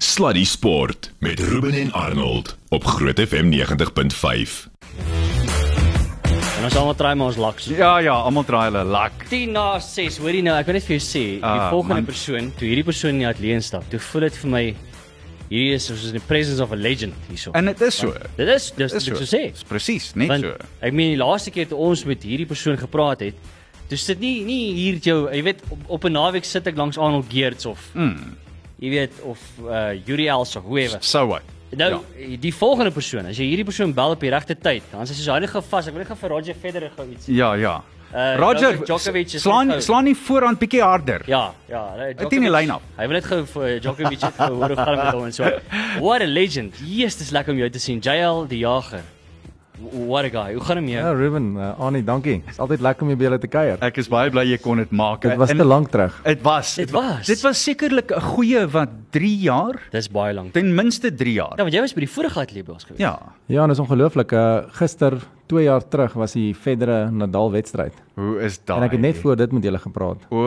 Sluddy Sport met Ruben en Arnold op Groot FM 90.5. En ons almal try maar ons laks. Ja ja, almal draai hulle lak. 10 na 6, hoorie nou, ek wil net vir jou sê, die Ah, volgende man. persoon, toe hierdie persoon in die ateljee instap, toe voel dit vir my hierdie is soos in the presence of a legend hierso. En dit is so. Dit is dis Dis dis so. sê. Dis presies, net Want so. ek meen die laaste keer toe ons met hierdie persoon gepraat het, toe sit nie nie hier jou, jy weet op, op 'n naweek sit ek langs Arnold Geerts of Mm. Jy weet of uh Yuri Els of whoever. So wat? Nou ja. die volgende persoon, as jy hierdie persoon bel op die regte tyd, dan sê hy so vas, ek wil net vir Roger Federer gou iets. Ja ja. Uh, Roger Djokovic is slaan net slaan nie voorhand bietjie harder. Ja, ja, hy Uit in die lyn af. Hy wil net gou vir Djokovic gehoor hoe gaan dit met hom en so. What a legend. Yes, dis lekker om jou te sien. JL die Jager. What a guy. Hoe gaan dit met Ja, jou? Ruben, uh, Annie, dankie. Dit is altyd lekker om jou by julle te kuier. Ek is baie bly jy kon dit maak. Dit was En te lank terug. Dit was. Dit was. Dit was sekerlik 'n goeie wat 3 jaar, Dis baie lank. ten minste 3 jaar. Ja, want jy was by die vorige ateljee by ons gewees. Ja. Ja, en dit is ongelooflik. Uh, gister, 2 jaar terug was die Federer Nadal wedstryd. Hoe is daai? En ek het net voor dit met julle gepraat. O,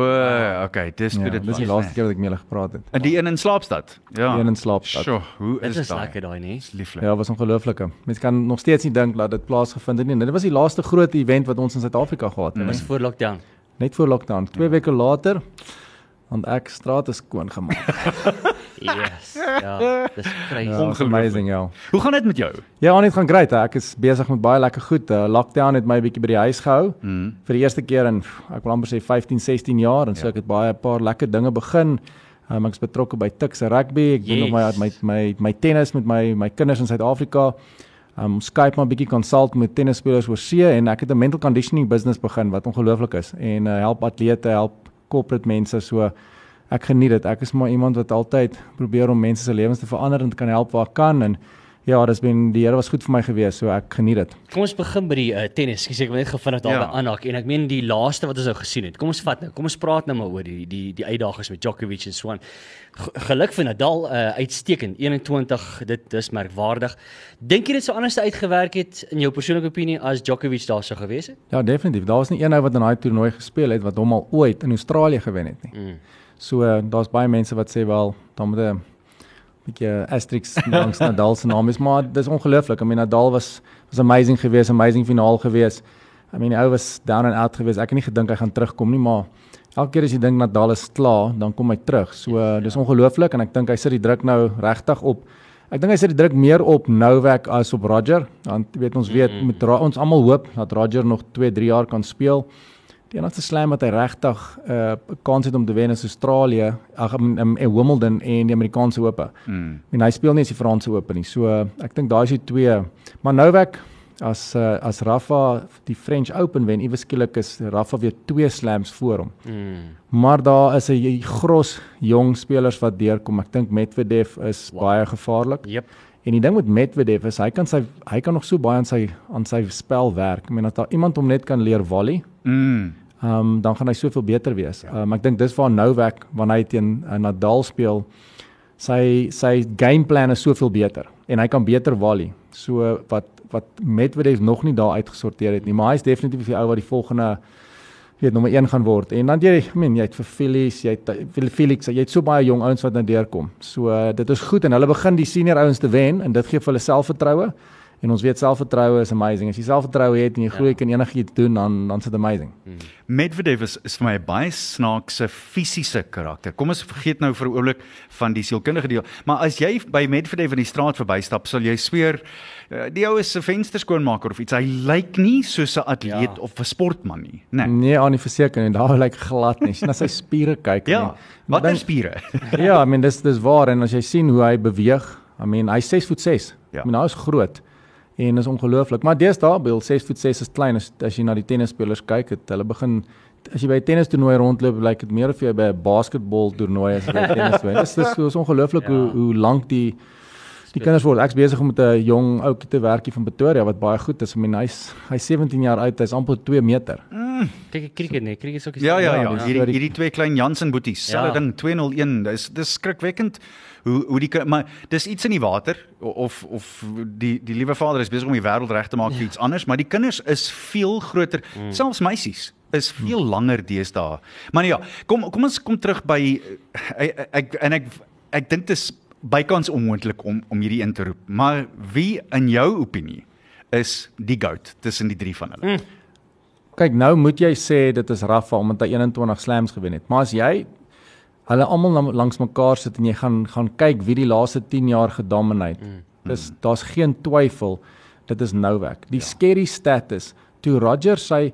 okay, dis Ja, dit dis die laaste keer wat ek met julle gepraat het. En die een in Slaapstad. Ja. Die een in Slaapstad. Sjoe, hoe Dit is is daai? lekker daai, nee. Dis lieflik. Ja, was ongelooflik. Mens kan nog steeds nie dink dat dit plaasgevind het nie. Dit was die laaste groot event wat ons in Suid-Afrika gehad het. Was voor lockdown. Net voor lockdown. 2 weke later want ek straat is skoon gemaak. Yes. Ja, dis crazy. Ja, amazing, ja. Hoe gaan dit met jou? Ja, net gaan great. Ek is besig met baie lekker goed. Uh, lockdown het my 'n bietjie by die huis gehou. Mm. vir die eerste keer in ek wil amper sê 15, 16 jaar en so Ja. ek het baie 'n paar lekker dinge begin. Um, ek is betrokke by Tuks rugby. Ek doen nog my Yes. my my my tennis met my my kinders in Suid-Afrika. Um Skype maar 'n bietjie consult met tennisspelers oor see en ek het 'n mental conditioning business begin wat ongelooflik is en uh, help atlete, help corporate mense so ek geniet dit. Ek is maar iemand wat altyd probeer om mense se lewens te verander en te kan help waar kan en ja, dis ben die Here was goed vir my gewees, so ek geniet dit. Kom ons begin by die uh, tennis. Ek sê ek wil net gou vinnig daarby Ja. aanhaak en ek meen die laaste wat ons nou gesien het. Kom ons vat nou. Kom ons praat nou maar oor die die die uitdagings met Djokovic en so aan. G- Geluk vir Nadal uh, uitstekend 21 dit dis merkwaardig. Dink jy dit sou anders uitgewerk het in jou persoonlike opinie as Djokovic daar sou gewees het? Ja, definitief. Daar was nie een ou wat in daai toernooi gespeel het wat hom al ooit in Australië gewen het nie. Mm. So uh, daar's baie mense wat sê wel, dan moet 'n bietjie asterisk langs Nadal se naam is, maar dis ongelooflik. I mean Nadal was was amazing geweest, amazing finaal geweest. I mean die ou was down and out geweest. Ek het nie gedink hy gaan terugkom nie, maar elke keer as jy dink Nadal is klaar, dan kom hy terug. So uh, dis ongelooflik en ek dink hy sit die druk nou regtig op. Ek dink hy sit die druk meer op Novak as op Roger. Want weet ons weet Mm. met Ra ons almal hoop dat Roger nog 2, 3 jaar kan speel. Die enigste slam wat hy regtig 'n uh, kans het om te wen is Australië, ag in, in, in Wimbledon en die Amerikaanse Ope. Mm. En hy speel nie eens die Franse Ope nie. So uh, ek dink daai is die twee. Maar Novak as uh, as Rafa die French Open wen, iewes skielik is Rafa weer twee slams voor hom. Mm. Maar daar is 'n gros jong spelers wat deurkom. Ek dink Medvedev is Wow. wow. baie gevaarlik. Jep. En die ding met Medvedev is hy kan sy hy kan nog so baie aan sy aan sy spel werk. Ek meen as daar iemand hom net kan leer volley, Mm. Ehm um, dan gaan hy soveel beter wees. Ehm um, ek dink dis waar Novak wanneer hy teen uh, Nadal speel, sy sy gameplan is soveel beter en hy kan beter volley. So wat wat Medvedev nog nie daar uitgesorteer het nie, maar hy is definitief die ou wat die volgende weet nommer 1 gaan word. En dan jy, I mean, jy het vir Felix, jy het Felix, jy het so baie jong ouens wat nou deurkom. So uh, dit is goed en hulle begin die senior ouens te wen en dit gee vir hulle selfvertroue. En ons weet selfvertroue is amazing. As jy selfvertroue het en jy groei Ja. kan enigiets doen dan dan is dit amazing. Medvedev is, is vir my 'n baie snaakse fisiese karakter. Kom ons vergeet nou vir 'n oomblik van die sielkundige deel. Maar as jy by Medvedev in die straat verbystap, sal jy sweer eh, die ou is 'n vensterskoonmaker of iets. Hy lyk nie soos 'n atleet Ja. of 'n sportman nie, né? Nee. Nee, aan die verseker en daar lyk glad nie. As jy na sy spiere kyk. Ja. nee. Watter Dan- spiere? ja, I mean dis dis waar en as jy sien hoe hy beweeg, I mean hy's 6 voet 6. Ja. I mean hy is groot en is ongelooflik. Maar deesdae, Bill 6 voet 6 is klein as as jy na die tennisspelers kyk, het hulle begin as jy by 'n tennistoernooi rondloop, lyk dit meer of jy by 'n basketbaltoernooi as by 'n tennistoernooi. Dis dis is ongelooflik Ja. hoe hoe lank die die kinders word. Ek's besig om met 'n jong ouetjie te werk hier van Pretoria wat baie goed is. I mean hy's hy's 17 jaar oud, hy's amper 2 meter. Kyk ek cricket nee, is ook Ja ja Ja, ja, hierdie waar die- hierdie twee klein Jansen boeties, Ja. selfe ding 201. Dis dis skrikwekkend hoe hoe die maar dis iets in die water of of die die liewe vader is besig om die wêreld reg te maak vir iets anders, maar die kinders is veel groter, Mm. selfs meisies is veel langer deesdae. Maar nee, ja, kom kom ons kom terug by eh, ek, ek en ek ek dink dis bykans onmoontlik om om hierdie in te roep. Maar wie in jou opinie is die goat tussen die drie van hulle? Mm. Kyk, nou moet jy sê dit is Rafa omdat hy 21 slams gewen het. Maar as jy hulle almal langs mekaar sit en jy gaan gaan kyk wie die laaste 10 jaar gedomineer. Mm. Dis daar's geen twyfel dit is Novak. Die ja. scary stat is toe Roger sy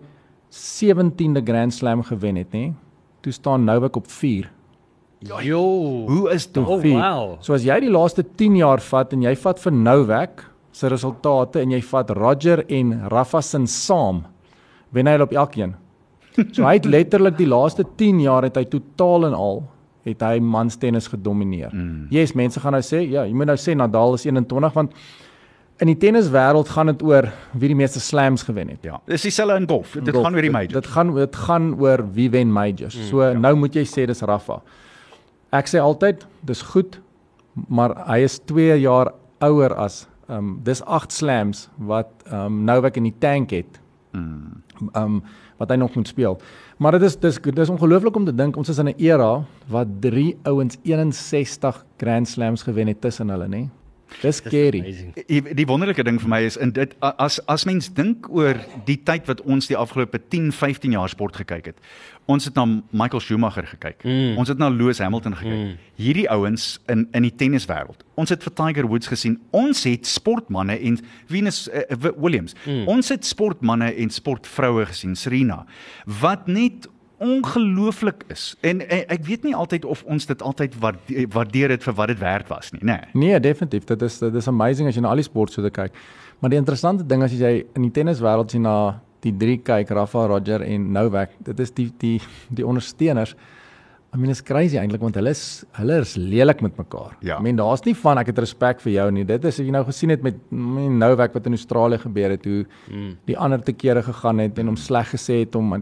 17de Grand Slam gewen het, nê? Toe staan Novak op 4. Ja, jo. Hoe is dit? Oh, wow. So as jy die laaste 10 jaar vat en jy vat vir Novak se resultate en jy vat Roger en Rafa se saam, wen hy op elkeen. So hy het letterlik die laaste 10 jaar het hy totaal en al het hy mans tennis gedomeineer. Mm. Yes, mense gaan nou sê, ja, jy moet nou sê Nadal is 21 want in die tenniswêreld gaan dit oor wie die meeste slams gewen het. Ja. Dis dieselfde in golf. Dit golf, gaan oor die majors. Dit, dit gaan dit gaan oor wie wen majors. Mm, so ja. nou moet jy sê dis Rafa. Ek sê altyd, dis goed, maar hy is 2 jaar ouer as ehm um, dis 8 slams wat ehm um, Novak in die tank het. Mm. Um, wat hy nog moet speel. Maar dit is dis dis ongelooflik om te dink ons is in 'n era wat drie ouens 61 Grand Slams gewen het tussen hulle, nê? Dis scary. Die, die wonderlike ding vir my is in dit as as mens dink oor die tyd wat ons die afgelope 10, 15 jaar sport gekyk het. Ons het na Michael Schumacher gekyk. Mm. Ons het na Lewis Hamilton gekyk. Mm. Hierdie ouens in in die tenniswêreld. Ons het vir Tiger Woods gesien. Ons het sportmense en Venus uh, Williams. Mm. Ons het sportmense en sportvroue gesien, Serena, wat net ongelooflik is. En, en ek weet nie altyd of ons dit altyd waardeer dit vir wat dit werd was nie, nê. Nee. nee, definitief. Dit is dit is amazing as jy na al die sport so kyk. Maar die interessante ding as jy in die tenniswêreld sien na die drie kyk Rafa, Roger en Novak, dit is die die die ondersteuners. I mean it's crazy eintlik want hulle is hulle is lelik met mekaar. Ja. I mean daar's nie van ek het respek vir jou nie. Dit is as jy nou gesien het met Novak wat in Australië gebeur het hoe mm. die ander te kere gegaan het en hom sleg gesê het om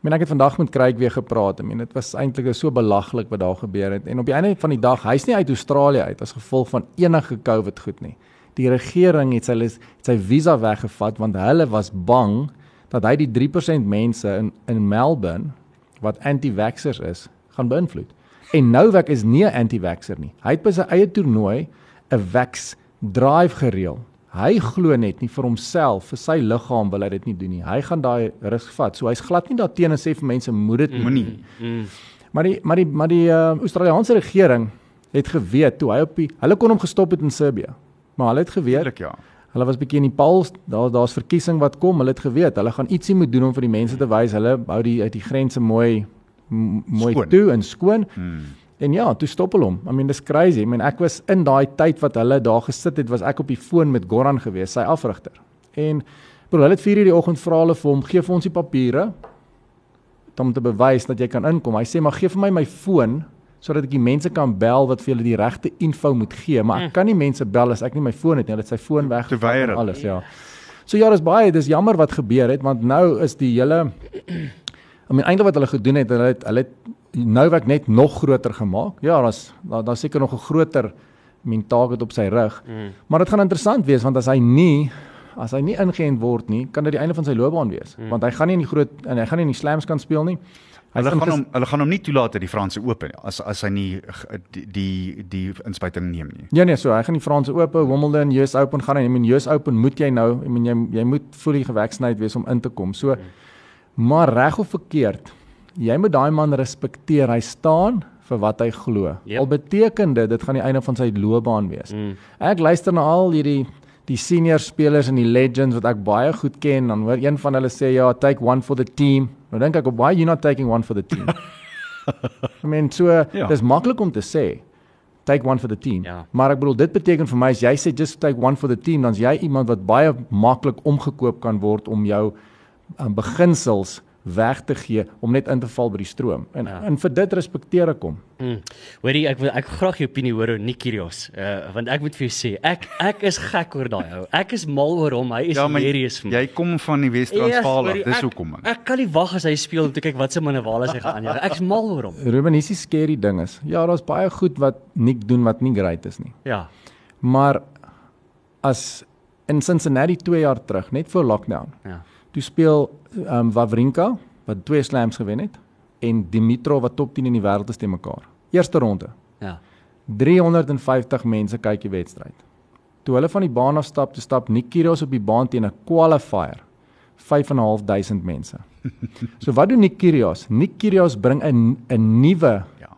Ek meen ek het vandag met Craig weer gepraat. Ek meen dit was eintlik so belaglik wat daar gebeur het. En op die einde van die dag, hy's nie uit Australië uit as gevolg van enige COVID goed nie. Die regering het sy het sy visa weggevat want hulle was bang dat hy die 3% mense in in Melbourne wat anti-vaxxers is, gaan beïnvloed. En Novak is nie 'n anti-vaxxer nie. Hy het by sy eie toernooi 'n vax drive gereël Hy glo net nie vir homself, vir sy liggaam wil hy dit nie doen nie. Hy gaan daai risiko vat. So hy's glad nie daarteenoor sê vir mense moet dit moenie. Mm, mm. Maar die maar die maar die uh, Australiese regering het geweet toe hy op die hulle kon hom gestop het in Serbia. Maar hulle het geweet. Eerlik ja. Hulle was bietjie in die pals, daar daar's verkiesing wat kom. Hulle het geweet, hulle gaan ietsie moet doen om vir die mense te wys hulle hou die uit die grense mooi mooi skoon. toe en skoon. Hmm. En ja, toe stop hulle hom. I mean dis crazy. I mean ek was in daai tyd wat hulle daar gesit het, was ek op die foon met Goran gewees, sy afrigter. En bro, hulle het 4:00 die oggend vra hulle vir hom, gee vir ons die papiere om te bewys dat jy kan inkom. Hy sê maar gee vir my my foon sodat ek die mense kan bel wat vir hulle die regte info moet gee, maar ek mm. kan nie mense bel as ek nie my foon het nie. Hulle het sy foon weg en alles, ja. So ja, dis baie, dis jammer wat gebeur het want nou is die hele I mean eintlik wat hulle gedoen het, hulle het hulle het Novak net nog groter gemaak. Ja, daar's daar daar seker nog 'n groter mentaal op sy rug. Mm. Maar dit gaan interessant wees want as hy nie as hy nie ingeënt word nie, kan dit die einde van sy loopbaan wees. Mm. Want hy gaan nie in die groot en hy gaan nie in die slams kan speel nie. Hy hulle gaan hom hulle gaan hom nie toelaat uit die Franse Ope nie as as hy nie die die, die inspuiting neem nie. Ja nee, so hy gaan die Franse Ope, Wimbledon, US Open gaan hy. I mean US Open moet jy nou, I mean jy jy moet fully gevaksinereerd wees om in te kom. So mm. maar reg of verkeerd, jy moet daai man respekteer. Hy staan vir wat hy glo. Yep. Al beteken dit dit gaan die einde van sy loopbaan wees. Mm. Ek luister na al hierdie die senior spelers en die legends wat ek baie goed ken, dan hoor een van hulle sê ja, take one for the team. Nou dink ek, why you not taking one for the team? I mean, so ja. dis maklik om te sê take one for the team. Ja. Maar ek bedoel dit beteken vir my as jy sê just take one for the team, dan's jy iemand wat baie maklik omgekoop kan word om jou um, beginsels weg te gee om net in te val by die stroom. En ja. en vir dit respekteer ek hom. Mm. Hoorie, ek wil ek graag jou opinie hoor oor Nikirios. Uh want ek moet vir jou sê, ek ek is gek oor daai ou. Ek is mal oor hom. Hy is ja, hilarious vir my. Jy kom van die Wes-Transvaal af. Dis hoekom man. Ek kan nie wag as hy speel om te kyk wat se manewale hy gaan aanjaag. Ek's mal oor hom. Ruben, hierdie scary ding is. Ja, daar's baie goed wat Nik doen wat nie great is nie. Ja. Maar as in Cincinnati 2 jaar terug, net voor lockdown. Ja toe speel ehm um, Wawrinka wat twee slams gewen het en Dimitrov wat top 10 in die wêreld is te mekaar. Eerste ronde. Ja. 350 mense kyk die wedstryd. Toe hulle van die baan af stap, toe stap Nick Kyrgios op die baan teen 'n qualifier. 5.500 mense. So wat doen? Nick Kyrgios bring 'n 'n nuwe Ja.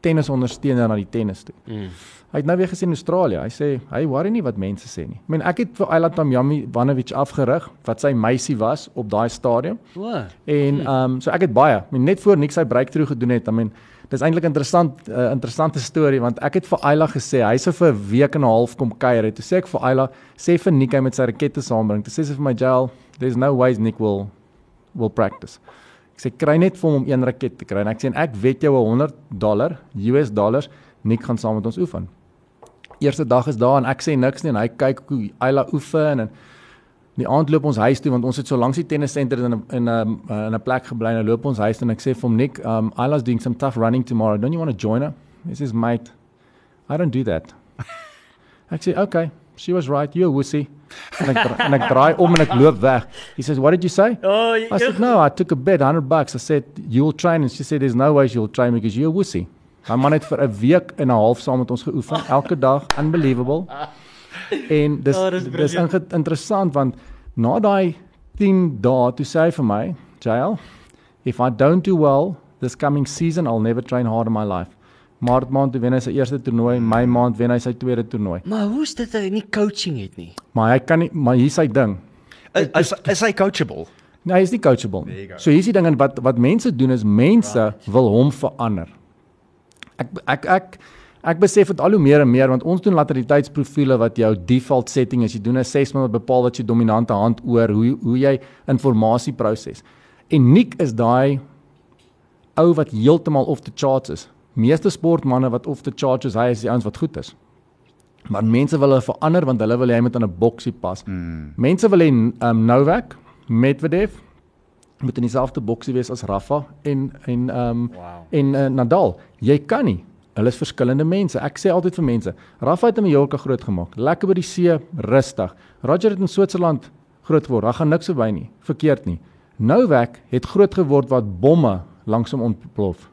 tennisondersteuner na die tennis toe. Mm. Hy het nou weer gesien in Australië. Hy sê hy worry nie wat mense sê nie. Ek meen ek het vir Ayla Tamyami Vanovic afgerig wat sy meisie was op daai stadium. O. En ehm um, so ek het baie, ek meen net voor Nick sy breakthrough gedoen het. I mean dis eintlik interessant 'n uh, interessante storie want ek het vir Ayla gesê hy sou vir 'n week en 'n half kom kuier. Toe sê ek vir Ayla, sê vir Nick hy met sy rakette saambring. Toe sê sy vir my, "Jail, there's no ways Nick will will practice." Ek sê kry net vir hom om een raket te kry en ek sê en ek wet jou 'n 100 dollar, US dollars, Nick gaan saam met ons oefen. Eerste dag is daar en ek sê niks nie en hy kyk hoe Ayla oefen en die aand loop ons huis toe want ons het so langs die tennissenter in 'n in 'n in 'n plek gebly en nou loop ons huis toe en ek sê vir hom Nick, um Ayla's doing some tough running tomorrow. Don't you want to join her? He says, "Mate, I don't do that." Ek sê, "Okay, she was right. You're a wussy." En ek dra- en ek draai om en ek loop weg. He says, "What did you say?" Oh, I said, "No, I took a bet, 100 bucks." I said, "You'll train." And she said, "There's no way she'll train because you're a wussy." My man het vir 'n week en 'n half saam met ons geoefen, elke dag, unbelievable. En dis Oh, dis dis inge- interessant want na daai 10 dae toe sê hy vir my, "Jail, if I don't do well this coming season, I'll never train hard in my life." Maart maand toe wen hy sy eerste toernooi, Mei maand wen hy sy tweede toernooi. Maar hoe's dit hy nie coaching het nie? Maar hy kan nie maar hier's sy ding. Is is, is hy coachable? Nee, hy is nie coachable nie. So hier's die ding en wat wat mense doen is mense right. wil hom verander. Ek ek ek ek besef dit al hoe meer en meer want ons doen lateraliteitsprofiele wat jou default setting is. Jy doen 'n assessment wat bepaal wat jou dominante hand oor hoe hoe jy inligting proses. En Nick is daai ou wat heeltemal off the charts is. Meeste sportmense wat off the charts is, hy is die ouens wat goed is. Maar mense wil hulle verander want hulle wil hê hy moet in 'n boksie pas. Mm. Mense wil hê um, Novak, Medvedev moet in dieselfde boksie wees as Rafa en en ehm um, Wow. en uh, Nadal. Jy kan nie. Hulle is verskillende mense. Ek sê altyd vir mense, Rafa het in Mallorca groot gemaak. Lekker by die see, rustig. Roger het in Switserland groot geword. Daar gaan niks verby nie. Verkeerd nie. Novak het groot geword wat bomme langs hom ontplof.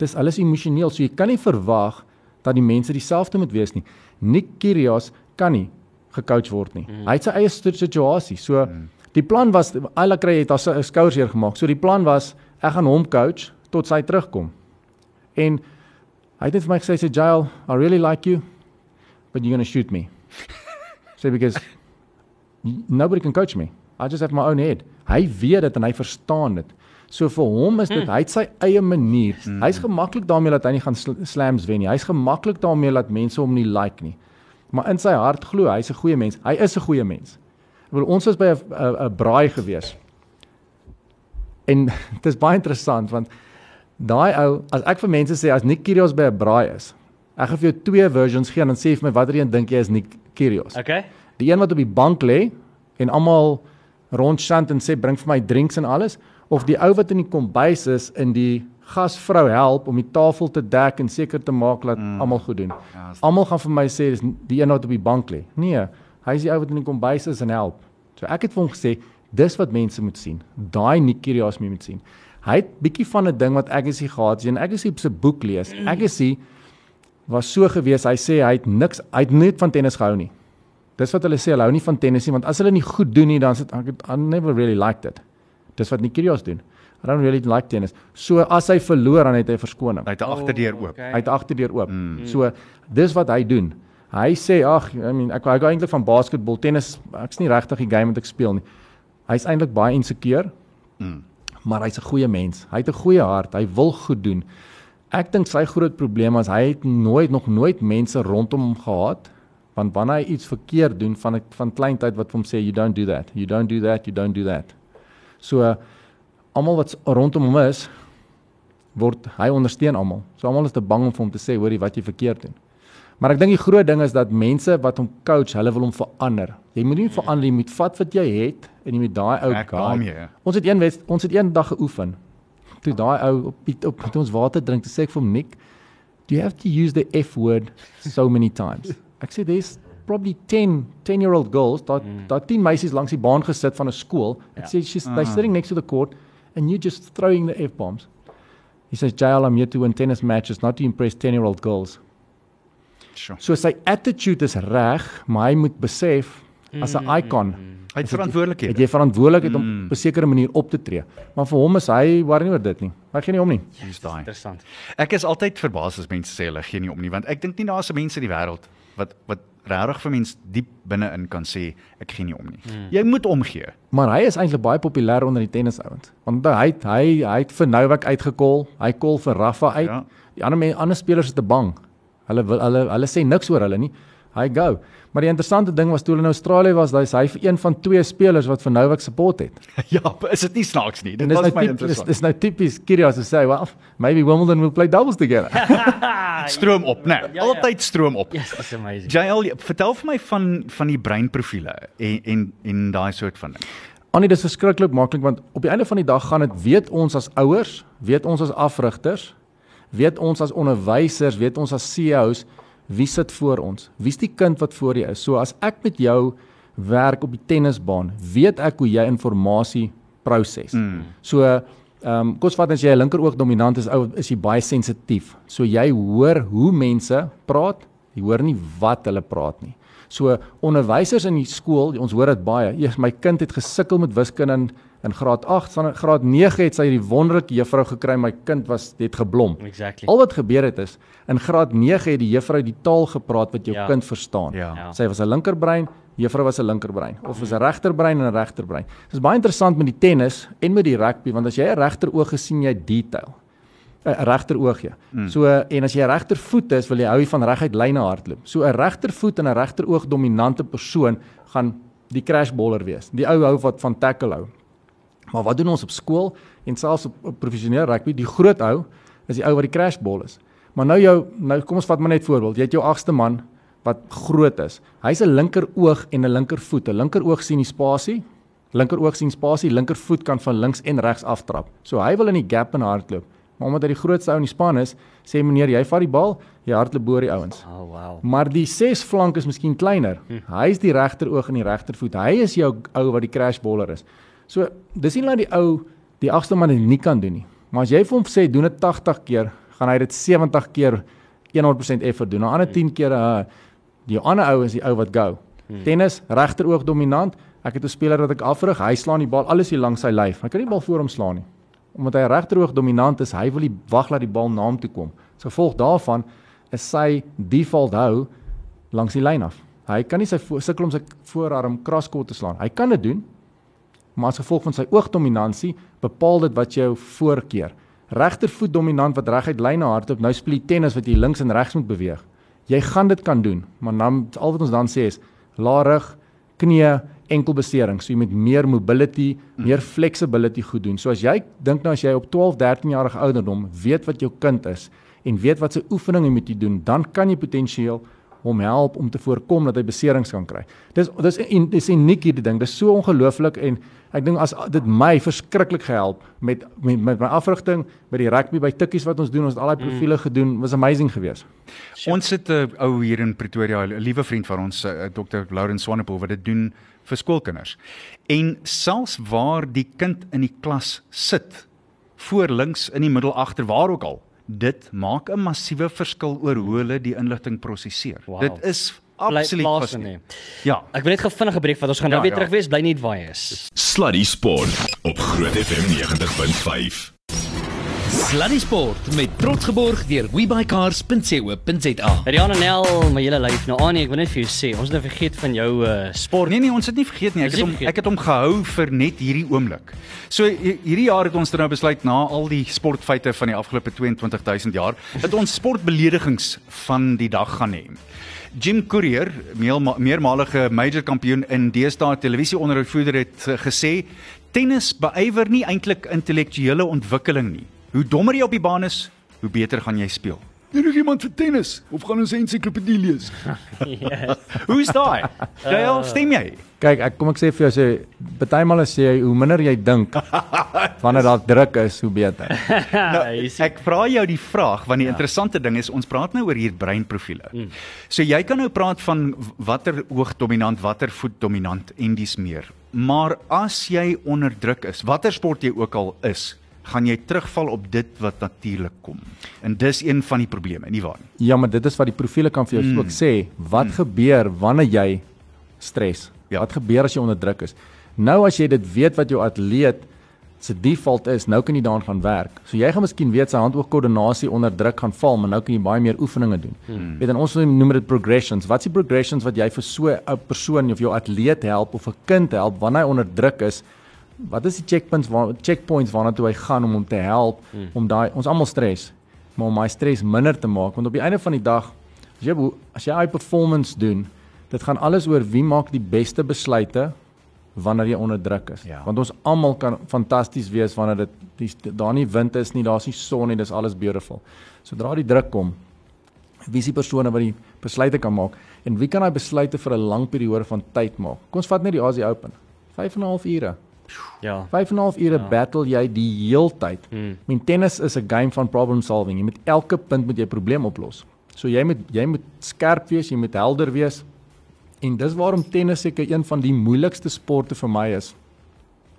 Dis alles emosioneel. So jy kan nie verwag dat die mense dieselfde moet wees nie. Nick Kyrgios kan nie gecoach word nie. Mm. Hy het sy eie situasie. So mm. Die plan was Ayla kry het haar skouers hier gemaak. So die plan was ek gaan hom coach tot sy terugkom. En hy het net vir my gesê sê Jail, I really like you, but you're going to shoot me. Sê because nobody can coach me. I just have my own head. Hy weet dit en hy verstaan dit. So vir hom is dit hy het sy eie manier. Hy's gemaklik daarmee dat hy nie gaan sl slams wen nie. Hy's gemaklik daarmee dat mense hom nie like nie. Maar in sy hart glo hy hy's 'n goeie mens. Hy is 'n goeie mens. Ek bedoel ons was by 'n 'n braai gewees. En dit is baie interessant want daai ou as ek vir mense sê as Nick Kyrgios by 'n braai is, ek gaan vir jou twee versions gee en dan sê jy vir my watter een dink jy is Nick Kyrgios? Okay. Die een wat op die bank lê en almal rondstand en sê bring vir my drinks en alles of die ou wat in die kombuis is en die gasvrou help om die tafel te dek en seker te maak dat mm. almal goed doen. Ja, Almal gaan vir my sê dis die een wat op die bank lê. Nee, hy is die ou wat in die kombuis is en help. So ek het vir hom gesê dis wat mense moet sien. Daai Nick Kyrgios moet sien. Hy het bietjie van 'n ding wat ek is hier gehad het en ek is hier se boek lees. Ek is hier was so gewees. Hy sê hy het niks hy het net van tennis gehou nie. Dis wat hulle sê, hulle hou nie van tennis nie want as hulle nie goed doen nie dan sit I never really liked it. Dis wat Nick Kyrgios doen. I don't really like tennis. So as hy verloor dan het hy verskoning. Hy het 'n agterdeur oop. okay. Hy het agterdeur oop. Mm. So dis wat hy doen. Hy sê ag, I mean ek ek hou eintlik van basketbal, tennis, ek's nie regtig die game wat ek speel nie. Hy's eintlik baie insecure. Mm. Maar hy's 'n goeie mens. Hy het 'n goeie hart. Hy wil goed doen. Ek dink sy groot probleem is hy het nooit nog nooit mense rondom hom gehad want wanneer hy iets verkeerd doen van van kleintyd wat vir hom sê you don't do that, you don't do that, you don't do that. So uh, almal wat rondom hom is word hy ondersteun almal. So almal is te bang om vir hom te sê hoorie wat jy verkeerd doen. Maar ek dink die groot ding is dat mense wat hom coach, hulle wil hom verander. Jy moet nie verander, jy moet vat wat jy het en jy moet daai ou guy. ja. Ons het een wet, ons het een dag geoefen. Toe daai ou op op met ons water drink, toe sê ek vir hom Nick, do you have to use the F word so many times? Ek sê there's probably 10 10 year old girls dat mm. dat 10 meisies langs die baan gesit van 'n skool. Ek Ja. sê she's they sitting next to the court and you just throwing the F bombs. He says, "JL, I'm here to win tennis matches, not to impress 10 year old girls." Sure. So sy attitude is reg, maar hy moet besef as 'n icon Hy het het verantwoordelikheid. jy verantwoordelikheid om op 'n sekere manier op te tree. Maar vir hom is hy worry nie oor dit nie. Hy gee nie om nie. Hier's daai. Interessant. Ek is altyd verbaas as mense sê hulle gee nie om nie, want ek dink nie daar's 'n mens in die wêreld wat wat regtig vir mense diep binne-in kan sê ek gee nie om nie. Hmm. Jy moet omgee. Maar hy is eintlik baie populêr onder die tennisouens. Want hy het, hy hy het vir Novak uitgekol, hy kol vir Rafa uit. Ja. Ja. Die ander mense, ander spelers is te bang. Hulle wil hulle hulle sê niks oor hulle nie. Hy go. Maar die interessante ding was toe hulle in Australië was, dis hy vir een van twee spelers wat vir Novak support het. ja, is dit nie snaaks nie? Dit was nou my typ, interessant. dis nou tipies Kyrgios to say, well, maybe Wimbledon will play doubles together. Stroom op, né? Nee, ja. altyd stroom op. Yes, that's amazing. JL, vertel vir my van van die breinprofiele en en en daai soort van ding. Annie, dis verskriklik maklik want op die einde van die dag gaan dit weet ons as ouers, weet ons as afrigters, weet ons as onderwysers, weet ons as CEOs wie sit voor ons? Wie's die kind wat voor jou is? So as ek met jou werk op die tennisbaan, weet ek hoe jy inligting proses. Mm. So ehm um, kos vat as jy 'n linkeroog dominant is, ou is jy baie sensitief. So jy hoor hoe mense praat, jy hoor nie wat hulle praat nie. So onderwysers in die skool, ons hoor dit baie. Eers my kind het gesukkel met wiskunde in, in graad 8, van graad 9 het sy die wonderlike juffrou gekry, my kind was het geblom. Exactly. Al wat gebeur het is in graad 9 het die juffrou die taal gepraat wat jou Ja. ja. kind verstaan. Ja. Ja. Sy was 'n linkerbrein, juffrou was 'n linkerbrein of was 'n regterbrein en 'n regterbrein. Dit is baie interessant met die tennis en met die rugby want as jy 'n regteroog gesien jy detail. 'n regteroog ja. Mm. So en as jy 'n regtervoet is, wil jy hou jy van reguit lyne hardloop. So 'n regtervoet en 'n regteroog dominante persoon gaan die crashballer wees. Die ou hou wat van tackle hou. Maar wat doen ons op skool en selfs op, op professionele rugby? Die groot ou is die ou wat die crashball is. Maar nou jou nou kom ons vat maar net voorbeeld. Jy het jou agste man wat groot is. Hy's 'n linkeroog en 'n linkervoet. 'n Linkeroog sien die spasie, linkeroog sien spasie, linkervoet kan van links en regs aftrap. So hy wil in die gap en hardloop. Maar omdat hy die grootste ou in die span is, sê meneer, jy vat die bal, jy hardloop bo die ouens. Oh wow. Maar die ses flank is miskien kleiner. Hm. Hy is die regteroog en die regtervoet. Hy is jou ou wat die crashballer is. So, dis nie dat die ou die agste man dit nie kan doen nie. Maar as jy vir hom sê doen dit 80 keer, gaan hy dit 70 keer 100% effort doen. 'n Ander 10 keer uh die ander ou is die ou wat go. Tennis regteroog dominant. Ek het 'n speler wat ek afrig, hy slaan die bal alles hier langs sy lyf. Hy kan nie die bal voor hom slaan nie. Omdat hy regteroog dominant is, hy wil die wag laat die bal na hom toe kom. As gevolg daarvan is sy default hou langs die lyn af. Hy kan nie sy sukkel om sy voorarm kraskot te slaan. Hy kan dit doen, maar as gevolg van sy oogdominansie bepaal dit wat jou voorkeur. Regtervoet dominant wat reguit lyne hardloop, nou speel jy tennis wat jy links en regs moet beweeg. Jy gaan dit kan doen, maar dan al wat ons dan sê is lae rug, knie, enkelbesering. So jy moet meer mobility, meer flexibility goed doen. So as jy dink nou as jy op 12, 13 jarige ouderdom weet wat jou kind is en weet wat se oefeninge moet jy doen, dan kan jy potensieel hom help om te voorkom dat hy beserings kan kry. Dis dis en dis uniek hierdie ding. Dis so ongelooflik en ek dink as dit my verskriklik gehelp met met, met my afrigting by die rugby by tikkies wat ons doen, ons het al daai profile gedoen, was amazing geweest. Ons het 'n ou hier in Pretoria, 'n liewe vriend van ons, uh, Dr. Laurens Swanepoel wat dit doen vir skoolkinders. En selfs waar die kind in die klas sit, voor links, in die middel, agter, waar ook al, dit maak 'n massiewe verskil oor hoe hulle die inligting prosesseer. Wow. Dit is absoluut plaas fascinerend. in Ja. Ek wil net gou vinnig 'n breek vat. Ons gaan nou Ja, weer ja. terug wees. Bly net waar jy is. Sluddy Sport op Groot FM 90.5. Sluddy Sport met trots geborg deur webycars.co.za. Rihanna Nel, my hele lyf. Nou Annie, ek wil net vir jou sê, ons het nou vergeet van jou uh sport. Nee nee, ons het nie vergeet nie. Ek het nie hom ek het hom gehou vir net hierdie oomblik. So hi- hierdie jaar het ons dan nou besluit na al die sportfeite van die afgelope 22000 jaar dat ons sportbeledigings van die dag gaan hê. Jim Courier, meermalige major kampioen in deesdae televisieonderhoudsvoerder het uh, gesê tennis beywer nie eintlik intellektuele ontwikkeling nie. Hoe dommer jy op die baan is, hoe beter gaan jy speel. Jy nog iemand vir tennis of gaan ons ensiklopedie lees? yes. Hoe's daai? Jy stem jy? Kyk, ek kom ek sê vir jou sê partymal as jy hoe minder jy dink wanneer daar druk is, hoe beter. Nou, sien. ek vra jou die vraag want die ja. interessante ding is ons praat nou oor hier breinprofiele. Mm. So jy kan nou praat van watter oog dominant, watter voet dominant en dis meer. Maar as jy onder druk is, watter sport jy ook al is, gaan jy terugval op dit wat natuurlik kom. En dis een van die probleme, nie waar nie? Ja, maar dit is wat die profile kan vir jou mm. ook sê. Wat mm. gebeur wanneer jy stres? Ja. Wat gebeur as jy onder druk is? Nou as jy dit weet wat jou atleet se default is, nou kan jy daaraan gaan werk. So jy gaan miskien weet sy hand-oog-koördinasie onder druk gaan val, maar nou kan jy baie meer oefeninge doen. Hmm. Weet dan ons noem dit progressions. Wat is die progressions wat jy vir so 'n persoon of jou atleet help of 'n kind help wanneer hy onder druk is? Wat is die checkpoints waar checkpoints waarna toe hy gaan om hom te help hmm. om daai ons almal stres, maar om my stres minder te maak want op die einde van die dag as jy as jy high performance doen, dit gaan alles oor wie maak die beste besluite wanneer jy onder druk is. Ja. Want ons almal kan fantasties wees wanneer dit die, daar nie wind is nie, daar's nie son nie, dis alles beautiful. Sodra die druk kom, wie is die persone wat die besluite kan maak en wie kan daai besluite vir 'n lang periode van tyd maak? Kom ons vat net die Asie Open. 5 en 'n half ure. Ja. 5 en 'n half ure ja. battle jy die heeltyd. Hmm. Min tennis is 'n game van problem solving. Jy moet elke punt moet jy 'n probleem oplos. So jy moet jy moet skerp wees, jy moet helder wees. En dis waarom tennis seker een van die moeilikste sporte vir my is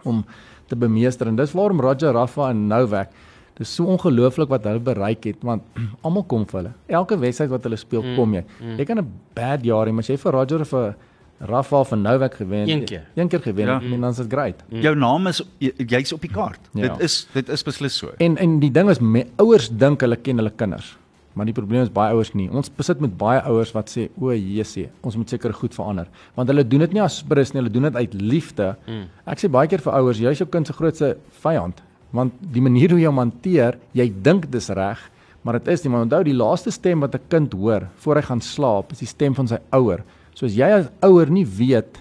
om te bemeester en dis waarom Roger Rafa en Novak dis so ongelooflik wat hulle bereik het want almal kom vir hulle. Elke wedstryd wat hulle speel, Mm, kom jy. mm. Jy kan 'n bad jaar hê, maar as jy vir Roger of vir Rafa of vir Novak gewen, Een keer. een keer gewen, Ja. ja. dan is dit great. Mm. Jou naam is jy- jy's op die kaart. Ja. Dit is dit is beslis so. En en die ding is me, ouers dink hulle ken hulle kinders. Maar die probleem is baie ouers nie. Ons besit met baie ouers wat sê, "O, Jesusie, ons moet seker goed verander." Want hulle doen dit nie as sprus nie, hulle doen dit uit liefde. Mm. Ek sê baie keer vir ouers, jy is jou kind se grootste vyand, want die manier hoe jy hom hanteer, jy dink dis reg, maar dit is nie. Maar onthou, die laaste stem wat 'n kind hoor voor hy gaan slaap, is die stem van sy ouer. So as jy as ouer nie weet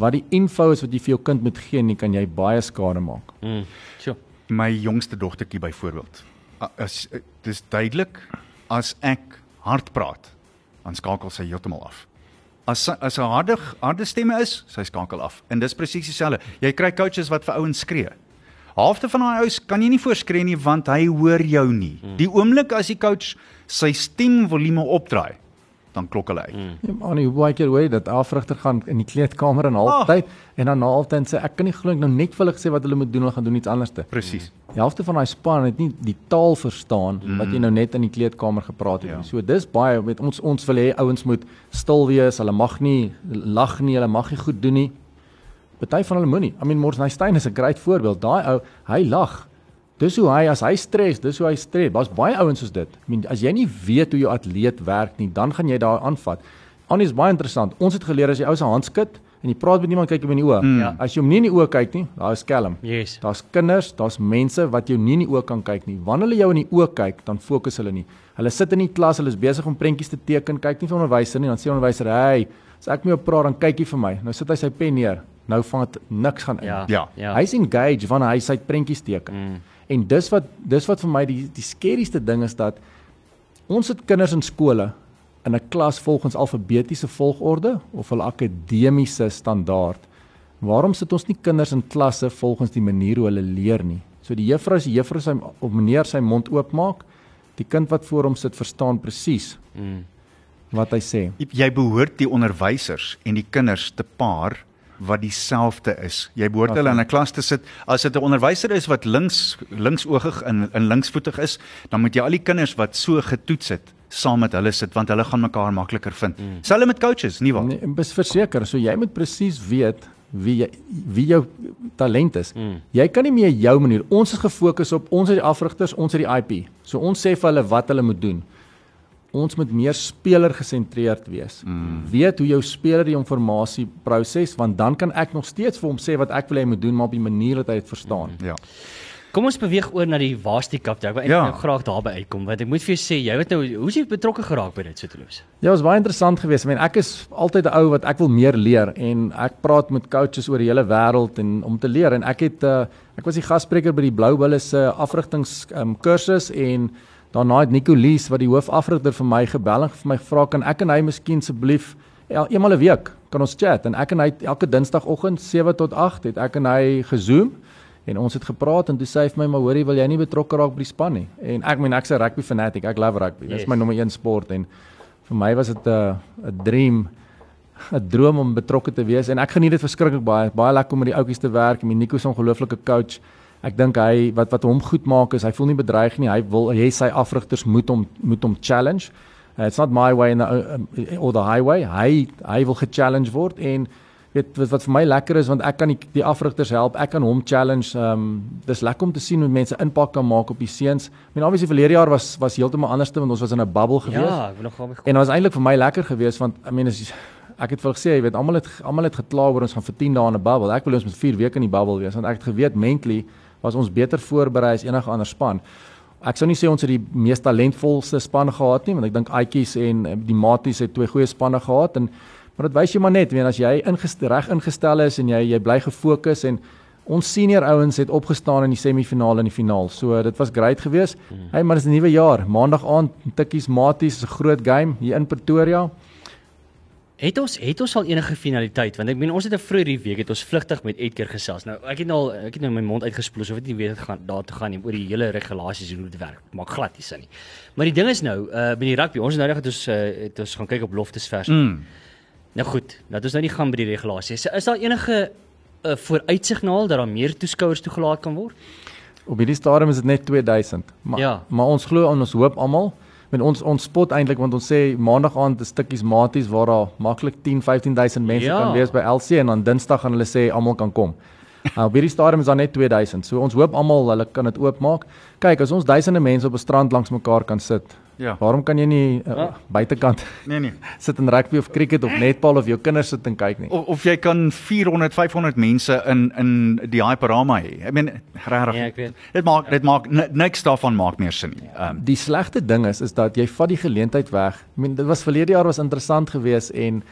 wat die info is wat jy vir jou kind moet gee nie, kan jy baie skade maak. Mm. Sjoe. My jongste dogtertjie byvoorbeeld. As eh, dis duidelik as ek hard praat, dan skakel sy heeltemal af. As sy- as 'n harde harde stemme is, sy skakel af. En dis presies dieselfde. Jy kry coaches wat vir ouens skree. Halfte van daai ouens kan jy nie voorskree nie want hy hoor jou nie. Die oomblik as die coach sy stem volume opdraai, dan klok hulle uit. Ja, maar nie hoe baie keer hoor jy dat afrigter gaan in die kleedkamer en halftyd en dan na halftyd sê ek kan nie glo ek nou net vir hulle gesê wat hulle moet doen, hulle gaan doen iets anderste. Presies. Die helfte van daai span het nie die taal verstaan mm. wat jy nou net in die kleedkamer gepraat het Ja. nie. So dis baie met ons ons wil hê ouens moet stil wees, hulle mag nie lag nie, hulle mag nie goed doen nie. Party van hulle moenie. I mean Morsneystein is 'n great voorbeeld. Daai ou, hy lag. Dis hoe hy as hy stres, dis hoe hy stres. Daar's baie ouens soos dit. I mean as jy nie weet hoe jou atleet werk nie, dan gaan jy daar aanvat. Annie is baie interessant. Ons het geleer as jy ou se hand skud en jy praat met iemand kyk hom in die oë. Mm. Ja. As jy hom nie in die oë kyk nie, daar is skelm. Yes. Daar's kinders, daar's mense wat jou nie in die oë kan kyk nie. Wanneer hulle jou in die oë kyk, dan fokus hulle nie. Hulle sit in die klas, hulle is besig om prentjies te teken, kyk nie vir onderwyser nie, dan sê onderwyser: "Hey, as ek met jou praat, dan kyk jy vir my." Nou sit hy sy pen neer. Nou vang dit niks gaan in. Ja. Ja. Ja. Hy's engaged wanneer hy sy prentjies teken. Mm. En dis wat dis wat vir my die die skerieste ding is dat ons het kinders in skole in 'n klas volgens alfabetiese volgorde of hul akademiese standaard. Waarom sit ons nie kinders in klasse volgens die manier hoe hulle leer nie? So die juffrou die juffrou sy of meneer sy mond oopmaak, die kind wat voor hom sit verstaan presies Mm. wat hy sê. Jy behoort die onderwysers en die kinders te paar wat dieselfde is. Jy behoort Wat hulle in? 'n klas te sit. As dit 'n onderwyser is wat links linksoogig en en linksvoetig is, dan moet jy al die kinders wat so getoets het saam met hulle sit want hulle gaan mekaar makliker vind. Mm. Selfs met coaches, nie waar? Nee, bes verseker, so jy moet presies weet wie jy wie jou talent is. Mm. Jy kan nie meer jou manier. Ons is gefokus op ons het die afrigters, ons het die IP. So ons sê vir hulle wat hulle moet doen. Ons moet meer speler gesentreerd wees. Mm. Weet hoe jou speler die inligting proses want dan kan ek nog steeds vir hom sê wat ek wil hy moet doen maar op die manier wat hy dit verstaan. Mm. Ja. Kom ons beweeg oor na die Varsity Cup. Ek wil eintlik Ja. nou graag daarby uitkom want ek moet vir jou sê, jy weet nou, hoe's jy betrokke geraak by dit Soteloos? Ja, dit was baie interessant geweest. Ek meen ek is altyd 'n ou wat ek wil meer leer en ek praat met coaches oor die hele wêreld en om te leer en ek het uh, ek was die gasspreker by die Blou Bulle se afrigtings um, kursus en daarna het Nico Lees wat die hoofafrigter vir my gebel en vir my gevra kan ek en hy miskien asseblief el- eenmal 'n week kan ons chat en ek en hy elke dinsdagoggend 7 tot 8 het ek en hy gezoom En ons het gepraat en toe sê hy vir my maar hoorie wil jy nie betrokke raak by die span nie. En ek meen ek's 'n rugby fanatic. Ek love rugby. Dis Yes. my nommer 1 sport en vir my was dit 'n 'n dream 'n droom om betrokke te wees en ek geniet dit verskriklik baie. Baie lekker om met die ouetjies te werk. My Nico is 'n ongelooflike coach. Ek dink hy wat wat hom goed maak is hy voel nie bedreig nie. Hy wil hy sy afrigters moet hom moet hom challenge. Uh, it's not my way in the, uh, or the highway. Hy hy wil ge-challenge word en weet wat, wat vir my lekker is want ek kan die, die afrigters help. Ek kan hom challenge. Ehm um, dis lekker om te sien hoe mense impak kan maak op die seuns. I mean obviously verlede jaar was was heeltemal anders te want ons was in 'n bubble gewees. Ja, ek wil nog gaan En dit was eintlik vir my lekker geweest want I mean as ek het vir gesê, jy weet almal het almal het gekla oor ons gaan vir 10 dae in 'n bubble. Ek wil ons met 4 weke in die bubble wees want ek het geweet mentally was ons beter voorberei as enige ander span. Ek sou nie sê ons het die mees talentvolste span gehad nie want ek dink Aitjies en eh, die Maties het twee goeie spanne gehad en maar dit wys jy maar net, weet as jy ingestel reg ingestel is en jy jy bly gefokus en ons senior ouens het opgestaan in die semifinale en die finaal. So dit was great geweest. Mm. Hey, maar dis 'n nuwe jaar. Maandag aand Tikkies Maties is 'n groot game hier in Pretoria. Het ons het ons al enige finaliteit want ek meen ons het 'n vroeër die week het ons vlugtig met Edgar gesels. Nou ek het nou al ek het nou my mond uitgespoel of ek nie weet dit gaan daar te gaan nie oor die hele regulasies en hoe dit werk. Maak glad nie sin nie. Maar die ding is nou uh by die rugby ons nou net het ons uh, het ons gaan kyk op Loftesvers. Mm. Nou goed, dat ons nou nie gaan by die regulasies. Is daar enige uh, vooruitsignaal dat daar meer toeskouers toegelaat kan word? Op hierdie stadium is dit net 2000. Maar Ja. maar ons glo en ons hoop almal met ons ons spot eintlik want ons sê maandag aand is stukkies maties waar daar maklik 10 15000 mense Ja. kan wees by LC en dan Dinsdag gaan hulle sê almal kan kom. Nou op hierdie stadium is daar net 2000. So ons hoop almal hulle kan dit oopmaak. Kyk, as ons duisende mense op 'n strand langs mekaar kan sit. Ja. Waarom kan jy nie uh, Ja. buitekant Nee nee. sit in rugby of cricket of netbal of jou kinders sit en kyk nie? Of, of jy kan 400 500 mense in in die Hyperama hê. Ek meen regtig. Ja, ek weet. Dit maak dit maak ni- niks daarvan maak meer sin nie. Ehm um, Die slegte ding is is dat jy vat die geleentheid weg. Ek meen dit was verlede jaar was interessant geweest en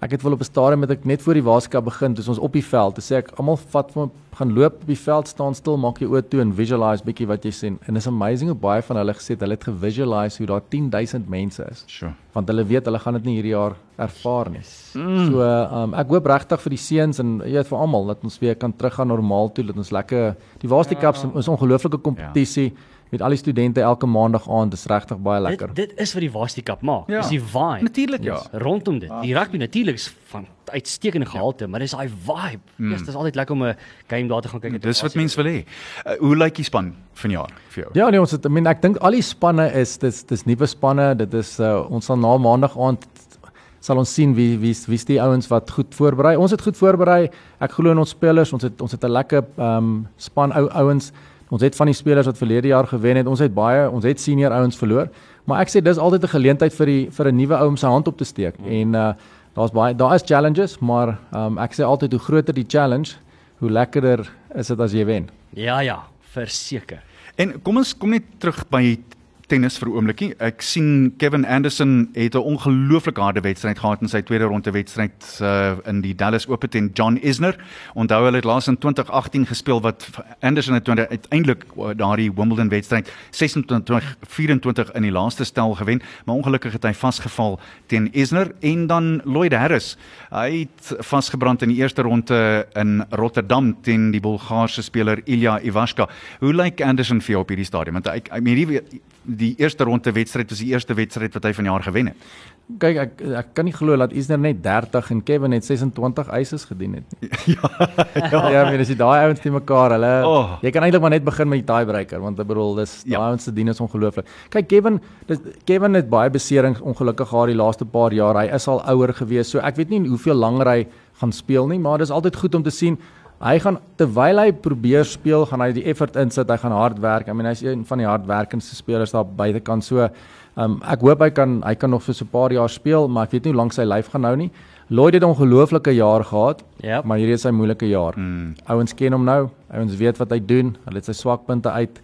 ek het wel op 'n stadium met ek net voor die Waarskap begin, dis ons op die veld. Toe sê ek almal vat van gaan loop op die veld, staan stil, maak jou oë toe en visualize bietjie wat jy sien. En dis amazing hoe baie van hulle gesê het hulle het gevisualize hoe daar 10000 mense is. sure. Want hulle weet hulle gaan dit nie hierdie jaar ervaar nie. Mm. So um, ek hoop regtig vir die seuns en jy weet vir almal dat ons weer kan teruggaan normaal toe, dat ons lekker die Waarskap Cup is 'n ongelooflike kompetisie. Met al die studente elke maandag aand is regtig baie lekker. Dit, dit is wat die Varsity Cup maak. Ja. Dis die vibe. Natuurlik ja. Rondom dit. Die rugby natuurlik is van uitstekende gehalte, maar dis daai vibe. Mm. Yes, dis altyd lekker om 'n game daar te gaan kyk. Dis wat mense wil hê. Uh, hoe lyk die span vanjaar vir jou? Ja nee, ons het ek meen ek dink al die spanne is dis dis nuwe spanne. Dit is uh, ons sal na maandag aand sal ons sien wie wie wie's die ouens wat goed voorberei. Ons het goed voorberei. Ek glo in ons spelers. Ons het ons het 'n lekker ehm um, span ou ouens. Ons het van die spelers wat verlede jaar gewen het. Ons het baie ons het senior ouens verloor. Maar ek sê dis altyd 'n geleentheid vir die vir 'n nuwe ou om sy hand op te steek. Mm. En uh daar's baie daar is challenges, maar um, ek sê altyd hoe groter die challenge, hoe lekkerder is dit as jy wen. Ja ja, verseker. En kom ons kom net terug by tennis vir 'n oombliekie. Ek sien Kevin Anderson het 'n ongelooflike harde wedstryd gehad in sy tweede ronde wedstryd uh, in die Dallas Open teen John Isner. Onthou hulle het laas in 2018 gespeel wat Anderson het uiteindelik uh, daardie Wimbledon wedstryd 26-24 in die laaste stel gewen, maar ongelukkig het hy vasgeval teen Isner en dan Lloyd Harris. Hy het vasgebrand in die eerste ronde in Rotterdam teen die Bulgaarse speler Ilya Ivashka. Hoe lyk Anderson vir jou op hierdie stadium? Want ek ek meen hierdie die eerste ronde wedstryd was die eerste wedstryd wat hy vanjaar gewen het. Kyk ek ek kan nie glo dat Isner net 30 en Kevin net 26 eises gedien het nie. ja, ja, ek meen as jy daai ouens te mekaar, hulle Oh. jy kan eintlik maar net begin met die tiebreaker want ek bedoel dis daai Ja. ouens se dien is ongelooflik. Kyk Kevin, dis Kevin het baie beserings ongelukkig gehad die laaste paar jaar. Hy is al ouer gewees. So ek weet nie hoeveel langer hy gaan speel nie, maar dis altyd goed om te sien Hy gaan terwyl hy probeer speel, gaan hy die effort insit, hy gaan hard werk. I mean hy's een van die hardwerkendste spelers daar buitekant. So, um, ek hoop hy kan hy kan nog vir so 'n paar jaar speel, maar ek weet nie hoe lank sy lyf gaan hou nie. Lloyd het 'n ongelooflike jaar gehad, Ja. maar hierdie is sy moeilike jaar. Mm. Ouens ken hom nou, ouens weet wat hy doen, hulle het sy swakpunte uit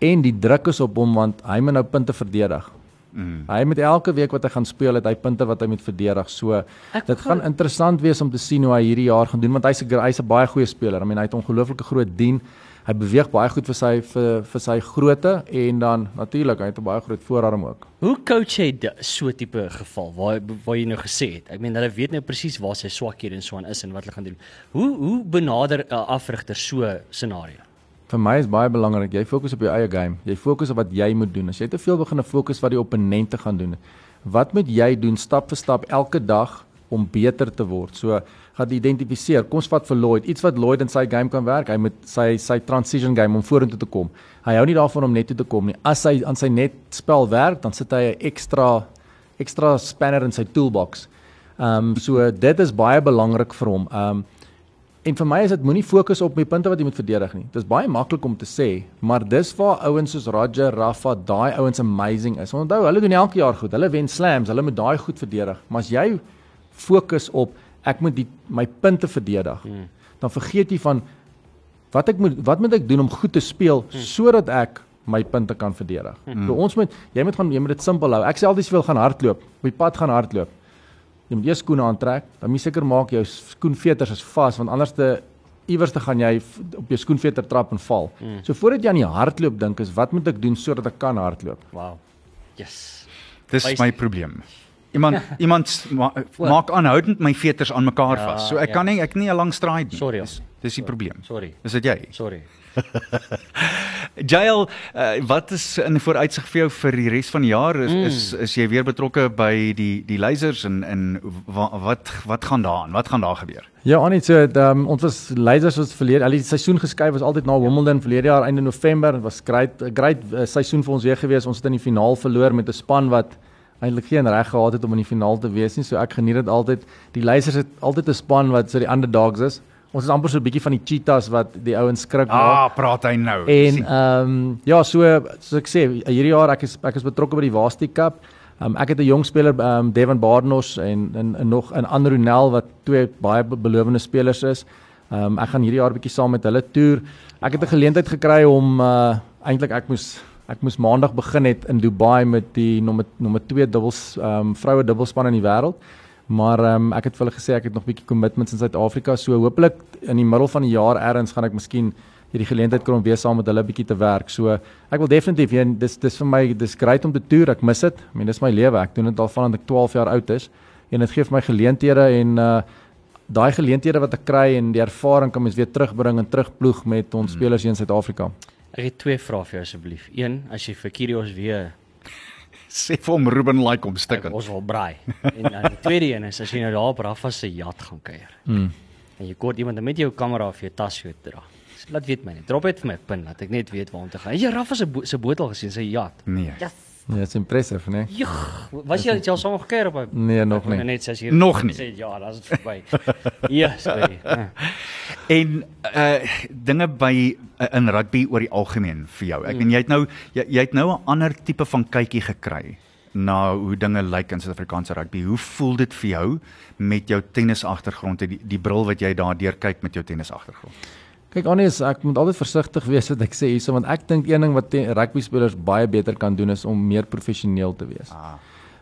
en die druk is op hom want hy moet nou punte verdedig. Mm. Hy moet elke week wat hy gaan speel, het hy punte wat hy moet verdedig. So Ek dit gaan- gaan interessant wees om te sien hoe hy hierdie jaar gaan doen want hy's 'n hy's 'n baie goeie speler. I mean hy het ongelooflike groot dien. Hy beweeg baie goed vir sy vir vir sy grootte en dan natuurlik hy het 'n baie groot voorarm ook. Hoe coach di- so tipe geval waar waar jy nou gesê het? Ek meen hulle weet nou presies waar sy swakhede en so aan is en wat hulle gaan doen. Hoe hoe benader 'n afrigter so 'n scenario? Vir my is baie belangrik jy fokus op jou eie game. Jy fokus op wat jy moet doen. As jy te veel begin fokus wat die opponente gaan doen, wat moet jy doen stap vir stap elke dag om beter te word. So gaan identifiseer. Kom ons vat vir Lloyd, iets wat Lloyd in sy game kan werk. Hy met sy sy transition game om vorentoe te kom. Hy hou nie daarvan om net toe te kom nie. As hy aan sy net spel werk, dan sit hy 'n ekstra ekstra spanner in sy toolbox. Ehm um, so dit is baie belangrik vir hom. Ehm um, en vir my is dit moenie fokus op die punte wat jy moet verdedig nie. Dit is baie maklik om te sê, maar dis waar ouens soos Roger, Rafa, daai ouens amazing is. Onthou, hulle doen elke jaar goed. Hulle wen slams, hulle moet daai goed verdedig. Maar as jy fokus op ek moet die my punte verdedig, hmm. dan vergeet jy van wat ek moet wat moet ek doen om goed te speel hmm. sodat ek my punte kan verdedig. Hmm. So ons moet jy moet gaan jy moet dit simpel hou. Ek sê altyd jy wil gaan hardloop, op die pad gaan hardloop. Jy moet eers skoene aantrek, dan moet seker maak jou skoenveters is vas want anders te iewers te gaan jy op jou skoenveter trap en val. Hmm. So voordat jy aan die hardloop dink is wat moet ek doen sodat ek kan hardloop? Wow. Yes. Dis my probleem. Iemand iemand ma maak aanhoudend my veters aan mekaar ja, vas. So ek ja. kan nie ek nie 'n lang straai nie. Sorry. Dis, dis die probleem. Sorry. Is dit jy? Sorry. Jael, uh, wat is in vooruitsig vir jou vir die res van die jaar? Is mm. is, is jy weer betrokke by die die lasers en en wa, wat wat gaan daaraan? Wat gaan daar gebeur? Ja, Annie, so um, ons was lasers was verlede, al die seisoen geskuif was altyd na Wimbledon verlede jaar einde November. Dit was great great uh, seisoen vir ons weer gewees. Ons het in die finaal verloor met 'n span wat eintlik geen reg gehad het om in die finaal te wees nie. So ek geniet dit altyd. Die lasers het altyd 'n span wat so die underdogs is. Ons is amper so 'n bietjie van die cheetahs wat die ouens skrik maak. Ah, praat hy nou. En ehm um, ja, so soos ek sê, hierdie jaar ek is ek is betrokke by die Waasti Cup. Um, ek het 'n jong speler ehm um, Devon Barnos en en, en nog 'n ander Ronel wat twee baie belowende spelers is. Ehm um, ek gaan hierdie jaar bietjie saam met hulle toer. Ek het 'n geleentheid gekry om uh eintlik ek moes ek moes maandag begin het in Dubai met die nommer nommer 2 dubbels ehm um, vroue dubbelspan in die wêreld. Maar ehm um, ek het vir hulle gesê ek het nog bietjie commitments in Suid-Afrika, so hopelik in die middel van die jaar eers gaan ek miskien hierdie geleentheid kry om weer saam met hulle bietjie te werk. So ek wil definitief een dis dis vir my dis great om te toer. Ek mis dit. I mean dis my lewe. Ek doen dit al vandat ek 12 jaar oud is en dit gee vir my geleenthede en uh daai geleenthede wat ek kry en die ervaring kan mens weer terugbring en terugploeg met ons hmm. spelers hier in Suid-Afrika. Ek het twee vrae vir jou asseblief. Een, as jy vir Kirios weer sê vir hom Ruben like om stikken. Ons wil braai. En dan die tweede een is as jy nou daar op Rafa se yacht gaan kuier. Mm. En jy kort iemand met jou kamera of jou tas so dra. Laat weet my net. Drop dit vir my pin dat ek net weet waar om te gaan. Jy Rafa se bo se botel gesien, sy yacht. Nee. Yes. Ja, dit is impressive, né? Ja, was jy al saam gekeer op? Nee, nog nie. Net sê hier. Nog nie. Sê ja, dit is verby. ja, sorry. en uh dinge by uh, in rugby oor die algemeen vir jou. Ek meen jy het nou jy, jy het nou 'n ander tipe van kykie gekry na hoe dinge lyk in Suid-Afrikaanse rugby. Hoe voel dit vir jou met jou tennis agtergrond en die, die bril wat jy daardeur kyk met jou tennis agtergrond? Kyk Anies, ek moet altyd versigtig wees wat ek sê hierso want ek dink een ding wat rugby spelers baie beter kan doen is om meer professioneel te wees. Ah.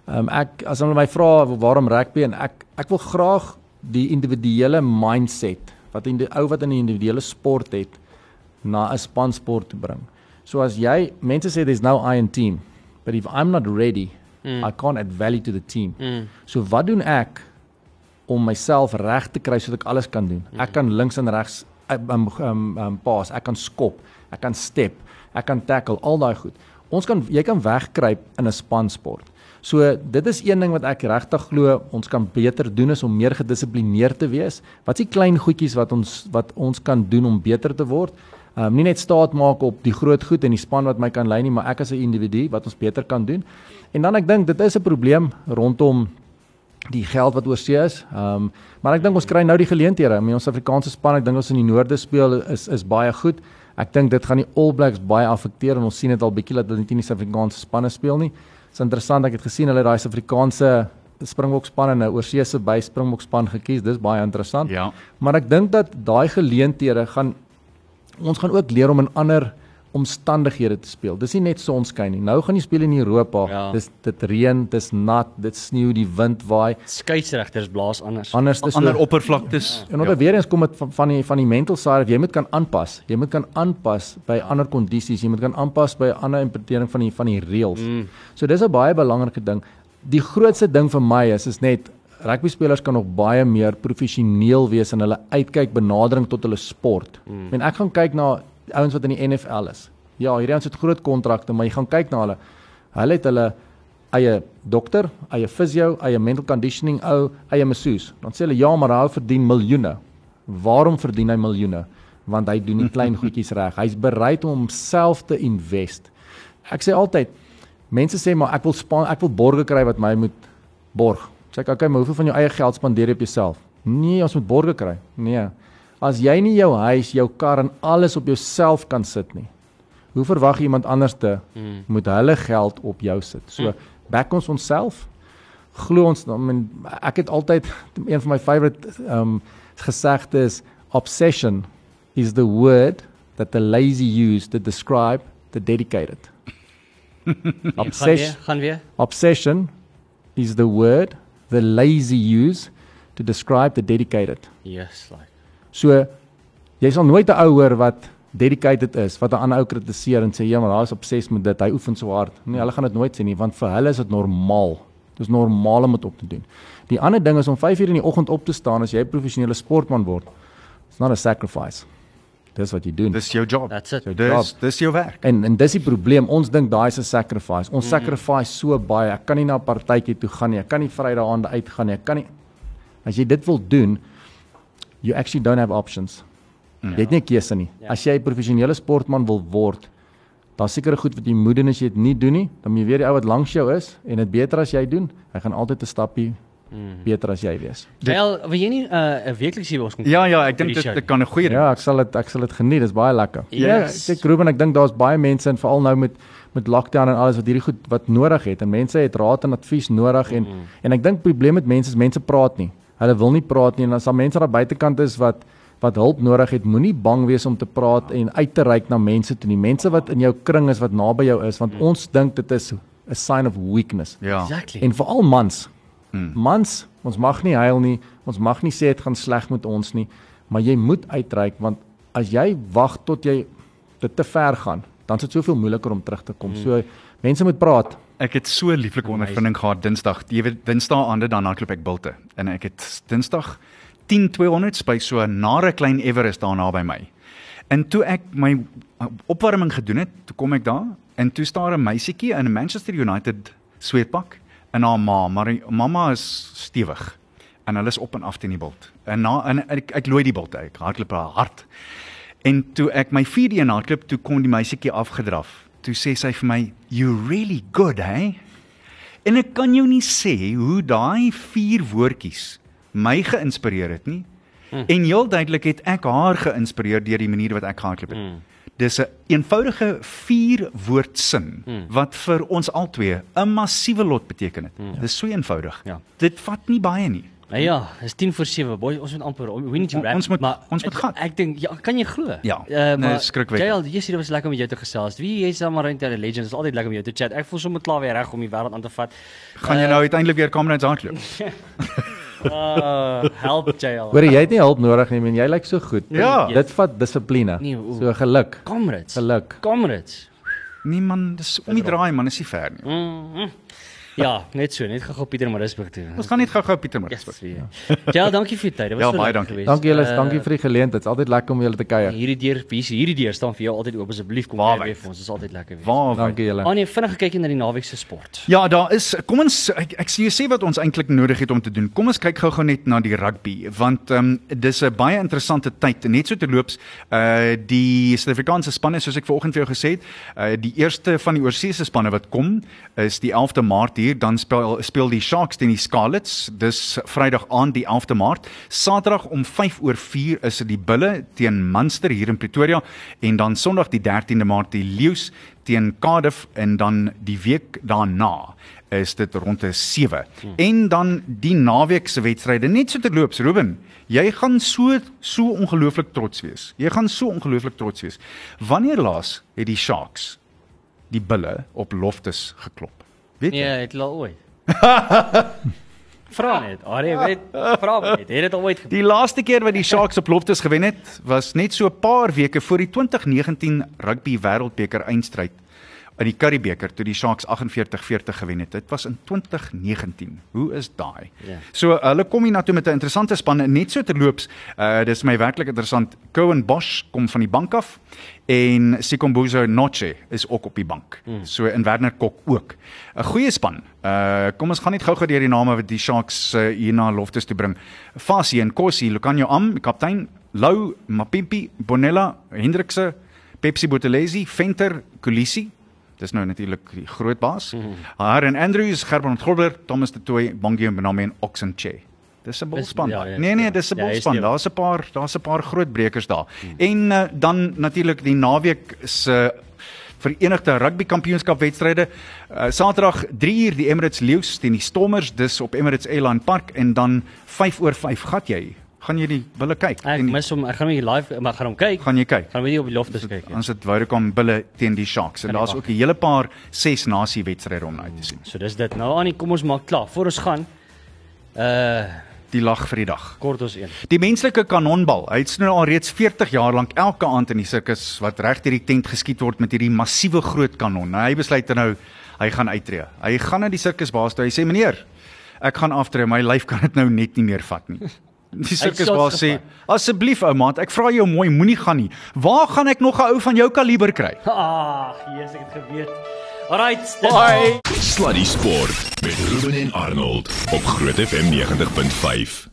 Ehm um, ek as hulle my vra waarom rugby en ek ek wil graag die individuele mindset wat in die ou wat in die individuele sport het na 'n spansport te bring. So as jy mense sê there's no I in team, but if I'm not ready, mm. I can't add value to the team. Mm. So wat doen ek om myself reg te kry sodat ek alles kan doen? Mm. Ek kan links en regs um, um, um pass, ek kan skop, ek kan step, ek kan tackle, al daai goed. Ons kan jy kan wegkruip in 'n spansport. So dit is een ding wat ek regtig glo ons kan beter doen is om meer gedissiplineerd te wees. Wat is die klein goedjies wat ons wat ons kan doen om beter te word? Um nie net staat maak op die groot goed en die span wat my kan lei nie, maar ek as 'n individu wat ons beter kan doen. En dan ek dink dit is 'n probleem rondom die geld wat oorsee is. Ehm um, maar ek dink ons kry nou die geleenthede. I mean, ons Afrikaanse span, ek dink ons in die noorde speel is is baie goed. Ek dink dit gaan die All Blacks baie afekteer en ons sien dit al bietjie dat hulle nie die Suid-Afrikaanse spanne speel nie. Dit is interessant ek het gesien hulle daai Suid-Afrikaanse Springbok span en 'n oorseese by Springbok span gekies. Dis baie interessant. Ja. Maar ek dink dat daai geleenthede gaan ons gaan ook leer om in ander omstandighede te speel. Dis nie net sonskyn nie. Nou gaan jy speel in Europa. Ja. Dis dit reën, dis nat, dit sneeu, die wind waai. Skeieregters blaas anders. Anders is ander oppervlaktes. Ja. En dan ja. weer eens kom dit van, van die van die mental side, jy moet kan aanpas. Jy moet kan aanpas by ander kondisies. Jy moet kan aanpas by ander implementering van die van die reëls. Mm. So dis 'n baie belangrike ding. Die grootste ding vir my is is net rugby spelers kan nog baie meer professioneel wees in hulle uitkyk benadering tot hulle sport. Mm. En ek gaan kyk na ouens wat in die NFL is. Ja, hierdie ouens het groot kontrakte, maar jy gaan kyk na hulle. Hulle het hulle eie dokter, eie fisio, eie mental conditioning ou, eie masseus. Dan sê hulle ja, maar hy verdien miljoene. Waarom verdien hy miljoene? Want hy doen die klein goedjies reg. Hy's bereid om homself te invest. Ek sê altyd mense sê maar ek wil span, ek wil borge kry wat my moet borg. Sê ek okay, maar hoeveel van jou eie geld spandeer jy op jouself? Nee, ons moet borge kry. Nee. As jy nie jou huis, jou kar en alles op jouself kan sit nie. Hoe verwag iemand anders te hmm. moet hulle geld op jou sit? So hmm. back ons onsself. Glo ons dan I mean, ek het altyd een van my favorite um gesegdes obsession is the word that the lazy use to describe the dedicated. Obsession. Gaan weer. Obsession is the word the lazy use to describe the dedicated. Yes, like. So jy sal nooit 'n ou hoor wat dedicated is, wat 'n ander ou kritiseer en sê ja, maar daar's obses met dit, hy oefen so hard. Nee, hulle gaan dit nooit sê nie, want vir hulle is dit normaal. Dis normaal om dit op te doen. Die ander ding is om 5:00 in die oggend op te staan as jy 'n professionele sportman word. It's not a sacrifice. Dis wat jy doen. Dis jou job. That's it. So dis dis jou werk. En en dis die probleem. Ons dink daai is 'n sacrifice. Ons mm. sacrifice so baie. Ek kan nie na 'n partytjie toe gaan nie. Ek kan nie Vrydag aand uitgaan nie. Ek kan nie As jy dit wil doen, you actually don't have options. Mm. Jy het nie keuse nie. Ja. As jy 'n professionele sportman wil word, dan seker goed wat jy moet doen as jy dit nie doen nie, dan moet jy weer die ou wat langs jou is en dit beter as jy doen. Hy gaan altyd 'n stappie Mm. beter as jy wees. Wel, wil jy nie 'n uh, weeklikse hier ons kom? Ja ja, ek dink dit, dit kan 'n goeie Ja, ek sal dit ek sal dit geniet. Dis baie lekker. Yes. Ja, ek Ruben, ek dink daar's baie mense en veral nou met met lockdown en alles wat hierdie goed wat nodig het en mense het raad en advies nodig en mm -hmm. en ek dink probleem met mense is mense praat nie. Hulle wil nie praat nie en as daar mense aan die buitekant is wat wat hulp nodig het, moenie bang wees om te praat en uit te reik na mense toe nie. Mense wat in jou kring is, wat naby jou is, want mm. ons dink dit is 'n sign of weakness. Ja. Exactly. En veral mans. Mm. Mans, ons mag nie huil nie. Ons mag nie sê dit gaan sleg met ons nie, maar jy moet uitreik want as jy wag tot jy dit te ver gaan, dan is dit soveel moeiliker om terug te kom. Mm. So mense moet praat. Ek het so lieflike ondervinding gehad Dinsdag. Jy weet Dinsdae aande dan hardloop ek bulte en ek het Dinsdag 10200 by so 'n nare klein Everest daar naby my. En toe ek my opwarming gedoen het, toe kom ek daar en toe staan 'n meisietjie in 'n Manchester United sweetpak en haar ma, maar mamma is stewig en hulle is op en af teen die bult. En na en ek ek looi die bult uit. Hardloop haar hard. En toe ek my 4D hardloop, toe kom die meisietjie afgedraf. Toe sê sy vir my, "You really good, hey?" En ek kan jou nie sê hoe daai vier woordjies my geïnspireer het nie. Hmm. En heel duidelik het ek haar geïnspireer deur die manier wat ek gehardloop het. Hmm. Dis 'n een eenvoudige vier woord sin hmm. wat vir ons albei 'n massiewe lot beteken het. Hmm. Dis so eenvoudig. Ja. Dit vat nie baie nie. Nou ja, dis 10 voor 7. Boy, ons moet amper we need to wrap. Ons moet maar ons moet gaan. Ek, ek dink ja, kan jy glo? Ja, uh, nee, skrikwekkend. Jy sê dit was lekker om met jou te gesels. Wie jy's dan maar in die legends. Dit is altyd lekker om jou te chat. Ek voel sommer klaar weer reg om die wêreld aan te vat. Gaan jy Uh, nou uiteindelik weer Kamerads hardloop? Uh, help JL. Hoor jy het nie hulp nodig nie, men jy lyk so goed. Ja. Dit vat dissipline. Nee, so geluk. Comrades. Geluk. Comrades. Nee man, dis om die draai man, is nie ver nie. Mm -hmm. Ja, net so, net gou Pieter Marisburg toe. Ons gaan net gou-gou Pieter Yes, ja. Ja, dankie vir die tyd. Dit was Ja, baie dankie. geweest. Dankie julle, Uh, dankie vir die geleentheid. Dit is altyd lekker om julle te kuier. Hierdie deur, hier hierdie deur staan vir jou altyd oop asseblief kom kuier weer vir ons. Dit is altyd lekker wees. Waar Dankie julle. Ah nee, vinnig kyk na die naweek se sport. Ja, daar is kom ons ek, ek sê jy sê wat ons eintlik nodig het om te doen. Kom ons kyk gou-gou net na die rugby want ehm um, dis 'n baie interessante tyd net so terloops uh die Suid-Afrikaanse spanne soos ek vanoggend vir jou gesê het, uh die eerste van die oorseese spanne wat kom is die 11de Maart hier, dan speel speel die Sharks teen die Scarlets. Dis Vrydag aand die 11de Maart. Saterdag om 5 oor 4 is dit die Bulle teen Munster hier in Pretoria en dan Sondag die 13de Maart die Lions teen Cardiff en dan die week daarna is dit rond 'n 7. Hmm. En dan die naweek se wedstryde net so terloops Ruben. Jy gaan so so ongelooflik trots wees. Jy gaan so ongelooflik trots wees. Wanneer laas het die Sharks die bulle op Loftus geklop? Weet jy? Nee, het al ooit. Vra net. Arie, weet, vra net. Het dit al ooit gebeur? Die laaste keer wat die Sharks op Loftus gewen het, was net so 'n paar weke voor die 2019 Rugby Wêreldbeker eindstryd in die Curriebeeker toe die Sharks 48-40 gewen het. Dit was in 2019. Hoe is daai? Ja. So hulle kom hier na toe met 'n interessante span net so terloops. Uh dis my werklik interessant. Cohen Bosch kom van die bank af en Sikombuzo Noche is ook op die bank. Hmm. So in Werner Kok ook. 'n Goeie span. Uh kom ons gaan net gou-gou deur die name wat die Sharks uh, hier na Loftus toe bring. Fasi en Kossi, Lucanio Am, die kaptein, Lou, Mapimpi, Bonella, Hendrikse, Pepsi Botellesi, Venter, Kulisi. Dis nou natuurlik die groot baas. Mm -hmm. Aaron Andrews, Gerbrand Gobler, Thomas de Tooy, Bongio Bename en Oxenche. Dis 'n bolspan. ja, ja, nee nee, ja. dis 'n Ja, bolspan. die- Daar's 'n paar, daar's 'n paar groot brekers daar. Mm. En uh, dan natuurlik die naweek se Verenigde Rugby Kampioenskap wedstryde. Uh, Saterdag 3uur die Emirates Lions teen die Stormers dis op Emirates Airline Park en dan 5 oor 5 gat jy. Gaan jy die bulle kyk? Ek die- mis hom. Ek gaan hom live, maar gaan hom kyk. gaan jy kyk? Gaan weer op die loftes kyk. ja. Ons het Vodacom bulle teen die Sharks en daar's ook 'n hele paar ses nasie wedstryde om na uit te sien. So dis dit. Nou Annie, kom ons maak klaar. Voor ons gaan uh Die lag vir die dag. kort ons een. Die menslike kanonbal. Hy het nou al reeds 40 jaar lank elke aand in die sirkus wat reg deur die tent geskiet word met hierdie massiewe groot kanon. Nou hy besluit nou hy gaan uittreë. Hy gaan na die sirkusbaas toe. Hy sê meneer, ek gaan aftree. My lyf kan dit nou net nie meer vat nie. Die sirkusbaas sê: "Asseblief ou maat, ek vra jou mooi, moenie gaan nie. Waar gaan ek nog 'n ou van jou kaliber kry?" Ag, Jesus, ek het geweet. Alright, dis Bye. Sluddy Sport met Ruben en Arnold op Groot FM 90.5.